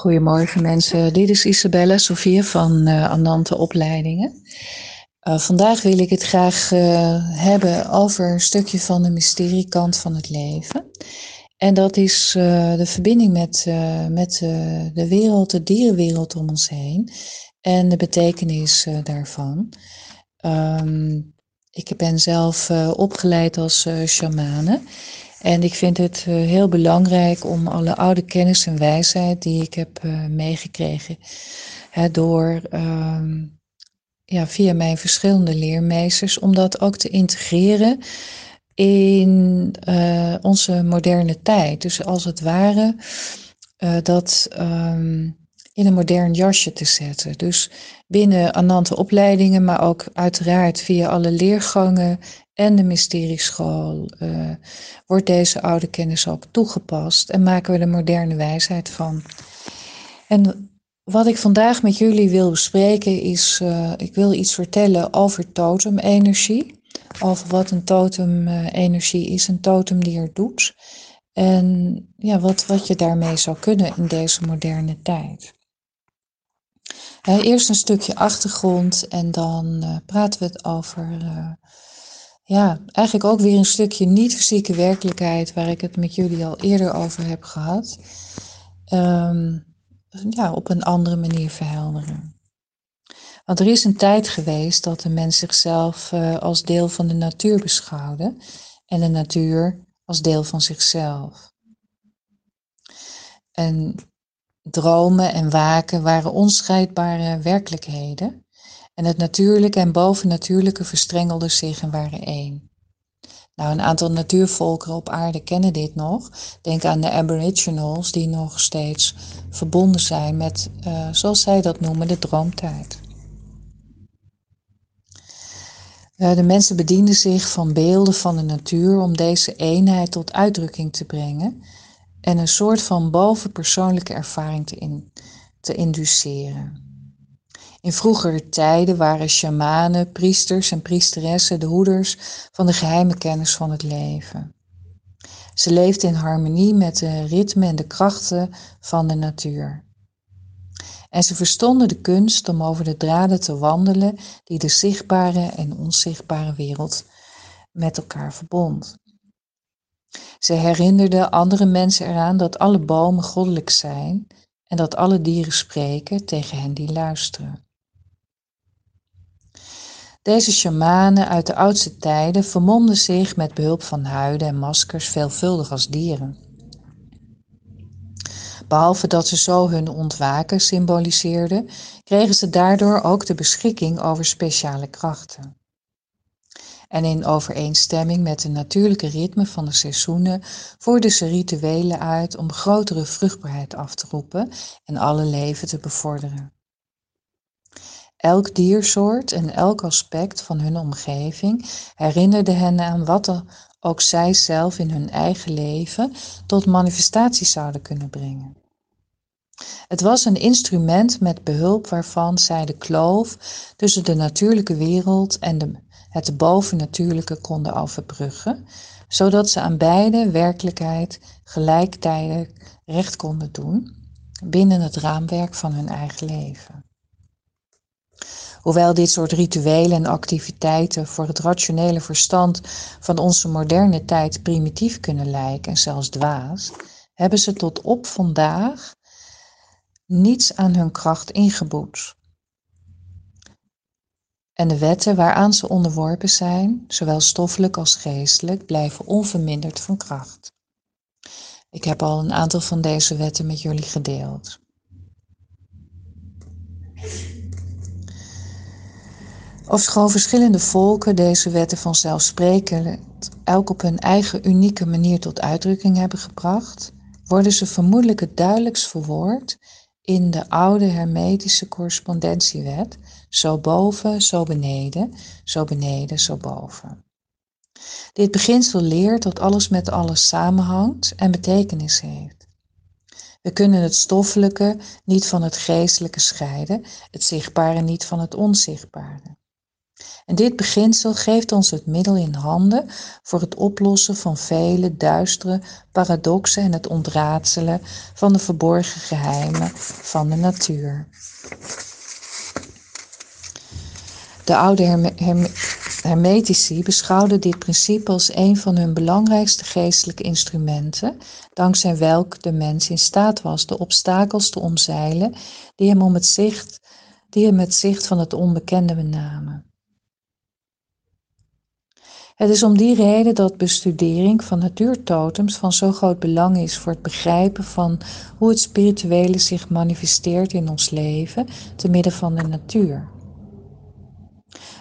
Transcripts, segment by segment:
Goedemorgen mensen, dit is Isabella Sofia van uh, Anante Opleidingen. Uh, vandaag wil ik het graag uh, hebben over een stukje van de mysteriekant van het leven. En dat is de verbinding met, met de wereld, de dierenwereld om ons heen en de betekenis daarvan. Um, ik ben zelf opgeleid als shamane. En ik vind het uh, heel belangrijk om alle oude kennis en wijsheid die ik heb uh, meegekregen hè, door, uh, ja, via mijn verschillende leermeesters, om dat ook te integreren in uh, onze moderne tijd. Dus als het ware dat um, in een modern jasje te zetten. Dus binnen Anante opleidingen, maar ook uiteraard via alle leergangen en de mysterieschool uh, wordt deze oude kennis ook toegepast en maken we de moderne wijsheid van. En wat ik vandaag met jullie wil bespreken is, uh, ik wil iets vertellen over totemenergie. Over wat een totemenergie is, een totemdier doet. En ja, wat, wat je daarmee zou kunnen in deze moderne tijd. eerst een stukje achtergrond en dan praten we het over ja, eigenlijk ook weer een stukje niet-fysieke werkelijkheid waar ik het met jullie al eerder over heb gehad. Um, ja, op een andere manier verhelderen. Want er is een tijd geweest dat de mens zichzelf uh, als deel van de natuur beschouwde en de natuur als deel van zichzelf. En dromen en waken waren onscheidbare werkelijkheden en het natuurlijke en bovennatuurlijke verstrengelden zich en waren één. Nou, een aantal natuurvolkeren op aarde kennen dit nog. Denk aan de Aboriginals, die nog steeds verbonden zijn met, uh, zoals zij dat noemen, de droomtijd. Uh, de mensen bedienden zich van beelden van de natuur om deze eenheid tot uitdrukking te brengen en een soort van bovenpersoonlijke ervaring te, in, te induceren. In vroegere tijden waren shamanen, priesters en priesteressen de hoeders van de geheime kennis van het leven. Ze leefden in harmonie met de ritme en de krachten van de natuur. En ze verstonden de kunst om over de draden te wandelen die de zichtbare en onzichtbare wereld met elkaar verbond. Ze herinnerden andere mensen eraan dat alle bomen goddelijk zijn en dat alle dieren spreken tegen hen die luisteren. Deze shamanen uit de oudste tijden vermomden zich met behulp van huiden en maskers veelvuldig als dieren. Behalve dat ze zo hun ontwaken symboliseerden, kregen ze daardoor ook de beschikking over speciale krachten. En in overeenstemming met de natuurlijke ritme van de seizoenen voerden ze rituelen uit om grotere vruchtbaarheid af te roepen en alle leven te bevorderen. Elk diersoort en elk aspect van hun omgeving herinnerde hen aan wat ook zij zelf in hun eigen leven tot manifestatie zouden kunnen brengen. Het was een instrument met behulp waarvan zij de kloof tussen de natuurlijke wereld en de, het bovennatuurlijke konden overbruggen, zodat ze aan beide werkelijkheid gelijktijdig recht konden doen binnen het raamwerk van hun eigen leven. Hoewel dit soort rituelen en activiteiten voor het rationele verstand van onze moderne tijd primitief kunnen lijken en zelfs dwaas, hebben ze tot op vandaag niets aan hun kracht ingeboet. En de wetten waaraan ze onderworpen zijn, zowel stoffelijk als geestelijk, blijven onverminderd van kracht. Ik heb al een aantal van deze wetten met jullie gedeeld. Ofschoon verschillende volken deze wetten vanzelfsprekend elk op hun eigen unieke manier tot uitdrukking hebben gebracht, worden ze vermoedelijk het duidelijkst verwoord in de oude hermetische correspondentiewet, zo boven, zo beneden, zo beneden, zo boven. Dit beginsel leert dat alles met alles samenhangt en betekenis heeft. We kunnen het stoffelijke niet van het geestelijke scheiden, het zichtbare niet van het onzichtbare. En dit beginsel geeft ons het middel in handen voor het oplossen van vele duistere paradoxen en het ontraadselen van de verborgen geheimen van de natuur. De oude Hermetici beschouwden dit principe als een van hun belangrijkste geestelijke instrumenten, dankzij welk de mens in staat was de obstakels te omzeilen die hem, om het zicht, die hem het zicht van het onbekende benamen. Het is om die reden dat bestudering van natuurtotems van zo groot belang is voor het begrijpen van hoe het spirituele zich manifesteert in ons leven te midden van de natuur.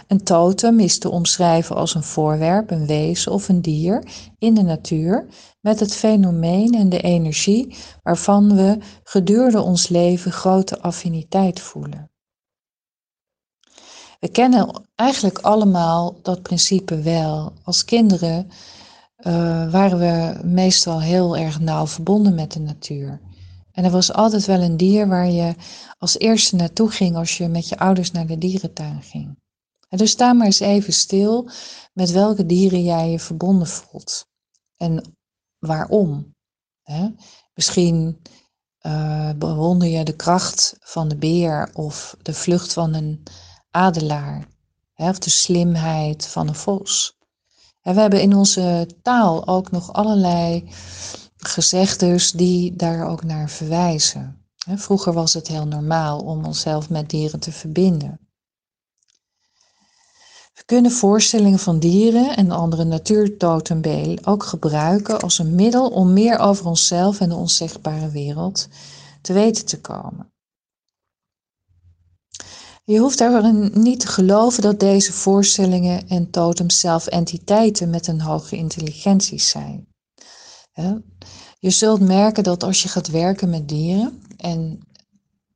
Een totem is te omschrijven als een voorwerp, een wezen of een dier in de natuur met het fenomeen en de energie waarvan we gedurende ons leven grote affiniteit voelen. We kennen eigenlijk allemaal dat principe wel. Als kinderen uh, waren we meestal heel erg nauw verbonden met de natuur. En er was altijd wel een dier waar je als eerste naartoe ging als je met je ouders naar de dierentuin ging. Dus sta maar eens even stil met welke dieren jij je verbonden voelt. En waarom. Misschien uh, bewonder je de kracht van de beer of de vlucht van een adelaar. of de slimheid van een vos. En we hebben in onze taal ook nog allerlei gezegdes die daar ook naar verwijzen. Vroeger was het heel normaal om onszelf met dieren te verbinden. We kunnen voorstellingen van dieren en andere natuurtotembeelden ook gebruiken als een middel om meer over onszelf en de onzichtbare wereld te weten te komen. Je hoeft daarin niet te geloven dat deze voorstellingen en totems zelf entiteiten met een hoge intelligentie zijn. Je zult merken dat als je gaat werken met dieren en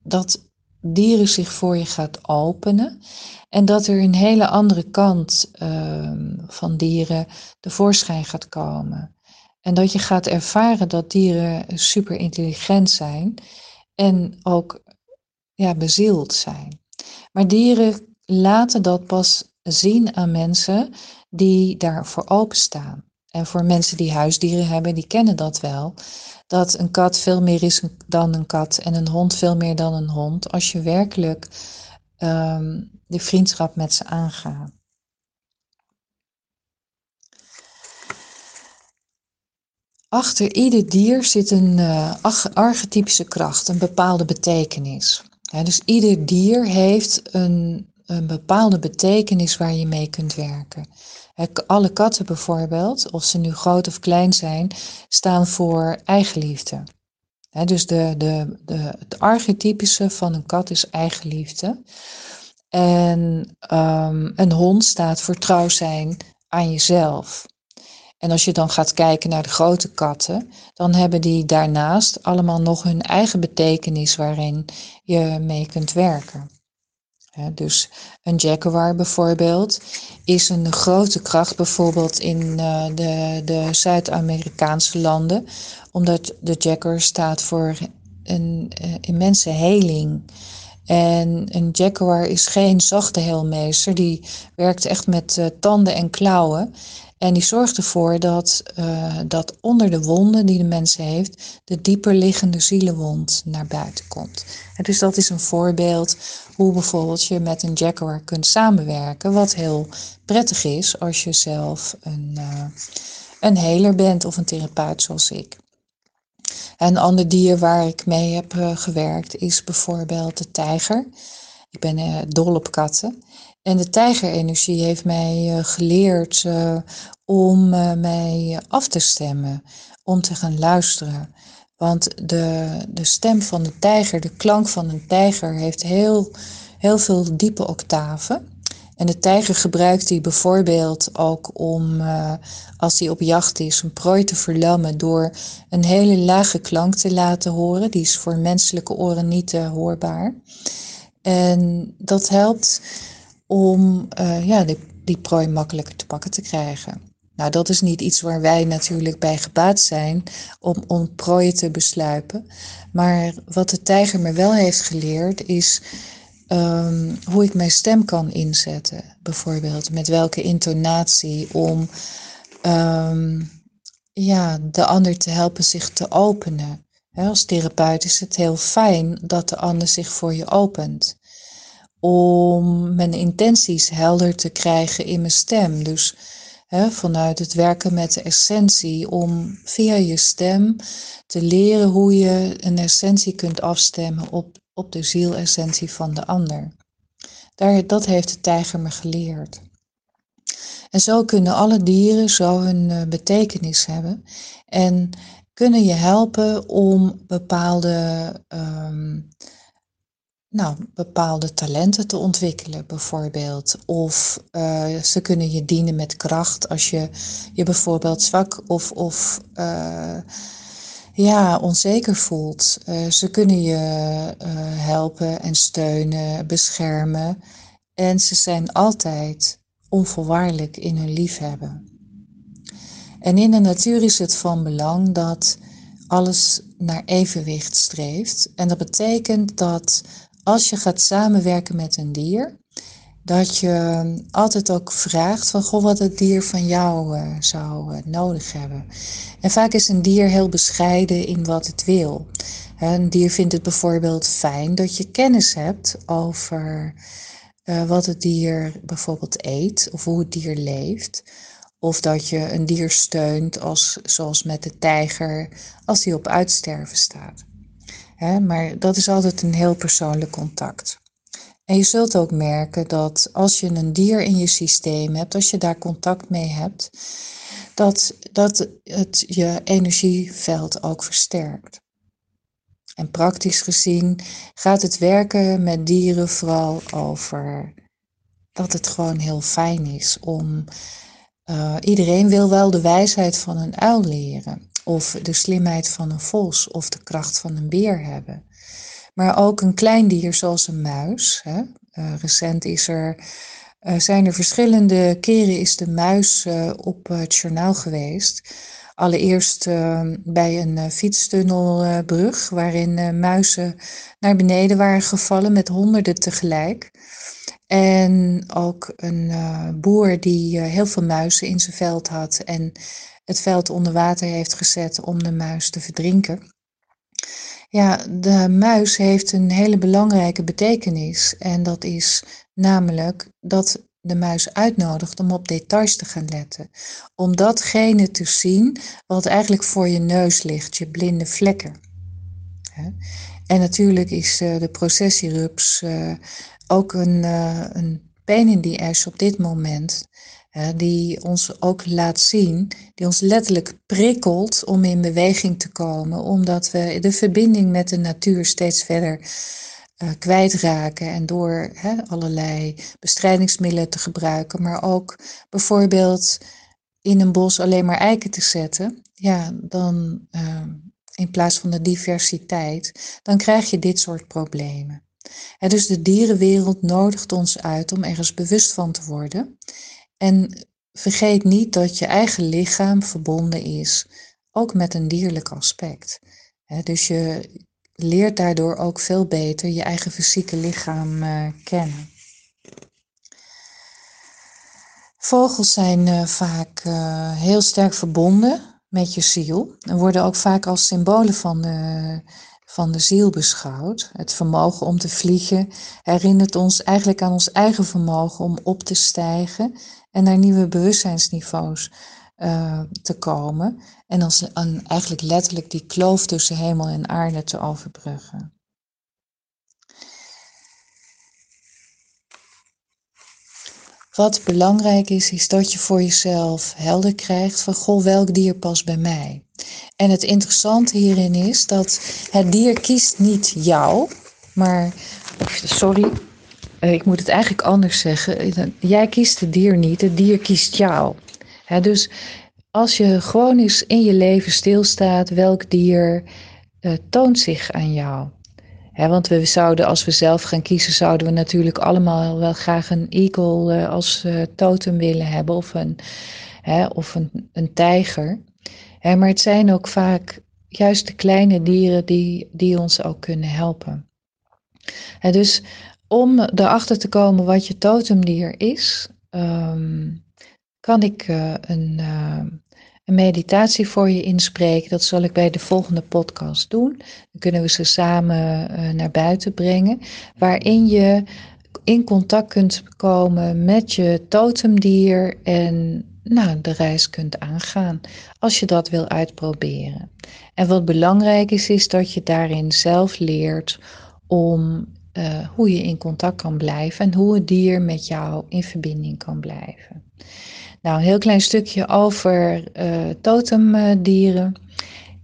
dat dieren zich voor je gaat openen en dat er een hele andere kant ehm, van dieren tevoorschijn gaat komen. En dat je gaat ervaren dat dieren super intelligent zijn en ook ja, bezield zijn. Maar dieren laten dat pas zien aan mensen die daarvoor openstaan. En voor mensen die huisdieren hebben, die kennen dat wel. Dat een kat veel meer is dan een kat en een hond veel meer dan een hond. Als je werkelijk um, de vriendschap met ze aangaat. Achter ieder dier zit een uh, archetypische kracht, een bepaalde betekenis. Dus ieder dier heeft een, een bepaalde betekenis waar je mee kunt werken. Alle katten bijvoorbeeld, of ze nu groot of klein zijn, staan voor eigenliefde. dus de, de, de, het archetypische van een kat is eigenliefde. En um, een hond staat voor trouw zijn aan jezelf. En als je dan gaat kijken naar de grote katten, dan hebben die daarnaast allemaal nog hun eigen betekenis waarin je mee kunt werken dus een jaguar bijvoorbeeld is een grote kracht bijvoorbeeld in uh, de, de Zuid-Amerikaanse landen, omdat de jaguar staat voor een uh, immense heling. En een jaguar is geen zachte heelmeester, die werkt echt met uh, tanden en klauwen. En die zorgt ervoor dat, uh, dat onder de wonden die de mens heeft, de dieper liggende zielenwond naar buiten komt. En dus dat is een voorbeeld hoe bijvoorbeeld je met een jaguar kunt samenwerken, wat heel prettig is als je zelf een, uh, een heler bent of een therapeut zoals ik. Een ander dier waar ik mee heb uh, gewerkt is bijvoorbeeld de tijger. Ik ben uh, dol op katten. En de tijgerenergie heeft mij geleerd om mij af te stemmen, om te gaan luisteren. Want de, de stem van de tijger, de klank van een tijger, heeft heel, heel veel diepe octaven. En de tijger gebruikt die bijvoorbeeld ook om, uh, als hij op jacht is, een prooi te verlammen door een hele lage klank te laten horen. Die is voor menselijke oren niet uh, hoorbaar. En dat helpt om uh, ja, die, die prooi makkelijker te pakken te krijgen. Nou, dat is niet iets waar wij natuurlijk bij gebaat zijn om, om prooien te besluipen. Maar wat de tijger me wel heeft geleerd is ehm, hoe ik mijn stem kan inzetten, bijvoorbeeld. Met welke intonatie om ehm, ja, de ander te helpen zich te openen. als therapeut is het heel fijn dat de ander zich voor je opent. Om mijn intenties helder te krijgen in mijn stem. Dus vanuit het werken met de essentie, om via je stem te leren hoe je een essentie kunt afstemmen op, op de zielessentie van de ander. Daar, dat heeft de tijger me geleerd. En zo kunnen alle dieren zo hun uh, betekenis hebben en kunnen je helpen om bepaalde um, nou, bepaalde talenten te ontwikkelen, bijvoorbeeld. Of uh, ze kunnen je dienen met kracht als je je bijvoorbeeld zwak of, of uh, ja, onzeker voelt. Uh, ze kunnen je helpen en steunen, beschermen. En ze zijn altijd onvoorwaardelijk in hun liefhebben. En in de natuur is het van belang dat alles naar evenwicht streeft. En dat betekent dat als je gaat samenwerken met een dier, dat je altijd ook vraagt van goh, wat het dier van jou uh, zou uh, nodig hebben. En vaak is een dier heel bescheiden in wat het wil. Een dier vindt het bijvoorbeeld fijn dat je kennis hebt over uh, wat het dier bijvoorbeeld eet of hoe het dier leeft. Of dat je een dier steunt, als, zoals met de tijger, als die op uitsterven staat maar dat is altijd een heel persoonlijk contact. En je zult ook merken dat als je een dier in je systeem hebt, als je daar contact mee hebt, dat, dat het je energieveld ook versterkt. En praktisch gezien gaat het werken met dieren vooral over dat het gewoon heel fijn is om. Uh, iedereen wil wel de wijsheid van een uil leren of de slimheid van een vos of de kracht van een beer hebben. Maar ook een klein dier zoals een muis. Hè. Uh, recent is er, uh, zijn er verschillende keren is de muis uh, op het journaal geweest. Allereerst bij een fietstunnelbrug waarin muizen naar beneden waren gevallen met honderden tegelijk. En ook een boer die heel veel muizen in zijn veld had en het veld onder water heeft gezet om de muis te verdrinken. Ja, de muis heeft een hele belangrijke betekenis en dat is namelijk dat de muis uitnodigt om op details te gaan letten. Om datgene te zien wat eigenlijk voor je neus ligt, je blinde vlekken. En natuurlijk is eh, de processierups eh, ook een, uh, een pain in the ass op dit moment die ons ook laat zien, die ons letterlijk prikkelt om in beweging te komen, omdat we de verbinding met de natuur steeds verder uh, kwijtraken en door allerlei bestrijdingsmiddelen te gebruiken, maar ook bijvoorbeeld in een bos alleen maar eiken te zetten, ja, dan uh, in plaats van de diversiteit, dan krijg je dit soort problemen. En dus de dierenwereld nodigt ons uit om ergens bewust van te worden en vergeet niet dat je eigen lichaam verbonden is, ook met een dierlijk aspect. Dus je leert daardoor ook veel beter je eigen fysieke lichaam uh, kennen. Vogels zijn uh, vaak uh, heel sterk verbonden met je ziel en worden ook vaak als symbolen van de, van de ziel beschouwd. Het vermogen om te vliegen herinnert ons eigenlijk aan ons eigen vermogen om op te stijgen en naar nieuwe bewustzijnsniveaus uh, te komen. En als, eigenlijk letterlijk die kloof tussen hemel en aarde te overbruggen. Wat belangrijk is, is dat je voor jezelf helder krijgt van goh, welk dier past bij mij. En het interessante hierin is dat het dier kiest niet jou, maar, sorry, eh, ik moet het eigenlijk anders zeggen. Jij kiest het dier niet, het dier kiest jou. dus als je gewoon eens in je leven stilstaat, welk dier uh, toont zich aan jou? want we zouden, als we zelf gaan kiezen, zouden we natuurlijk allemaal wel graag een eagle als totem willen hebben of een, of een, een tijger. maar het zijn ook vaak juist de kleine dieren die, die ons ook kunnen helpen. dus om erachter te komen wat je totemdier is, ehm, kan ik uh, een, uh, een meditatie voor je inspreken. Dat zal ik bij de volgende podcast doen. Dan kunnen we ze samen uh, naar buiten brengen. Waarin je in contact kunt komen met je totemdier en nou, de reis kunt aangaan als je dat wil uitproberen. En wat belangrijk is, is dat je daarin zelf leert om uh, hoe je in contact kan blijven en hoe het dier met jou in verbinding kan blijven. Nou, een heel klein stukje over uh, totemdieren.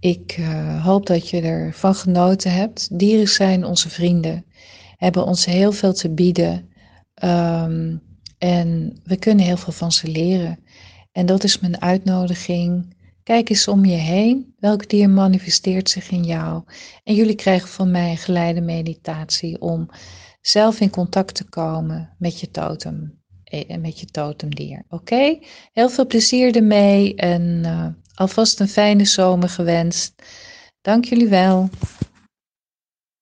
Ik uh, hoop dat je ervan genoten hebt. Dieren zijn onze vrienden, hebben ons heel veel te bieden um, en we kunnen heel veel van ze leren. En dat is mijn uitnodiging. Kijk eens om je heen. Welk dier manifesteert zich in jou? En jullie krijgen van mij een geleide meditatie om zelf in contact te komen met je totem eh, met je totemdier. Oké? Heel veel plezier ermee en uh, alvast een fijne zomer gewenst. Dank jullie wel.